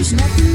There's nothing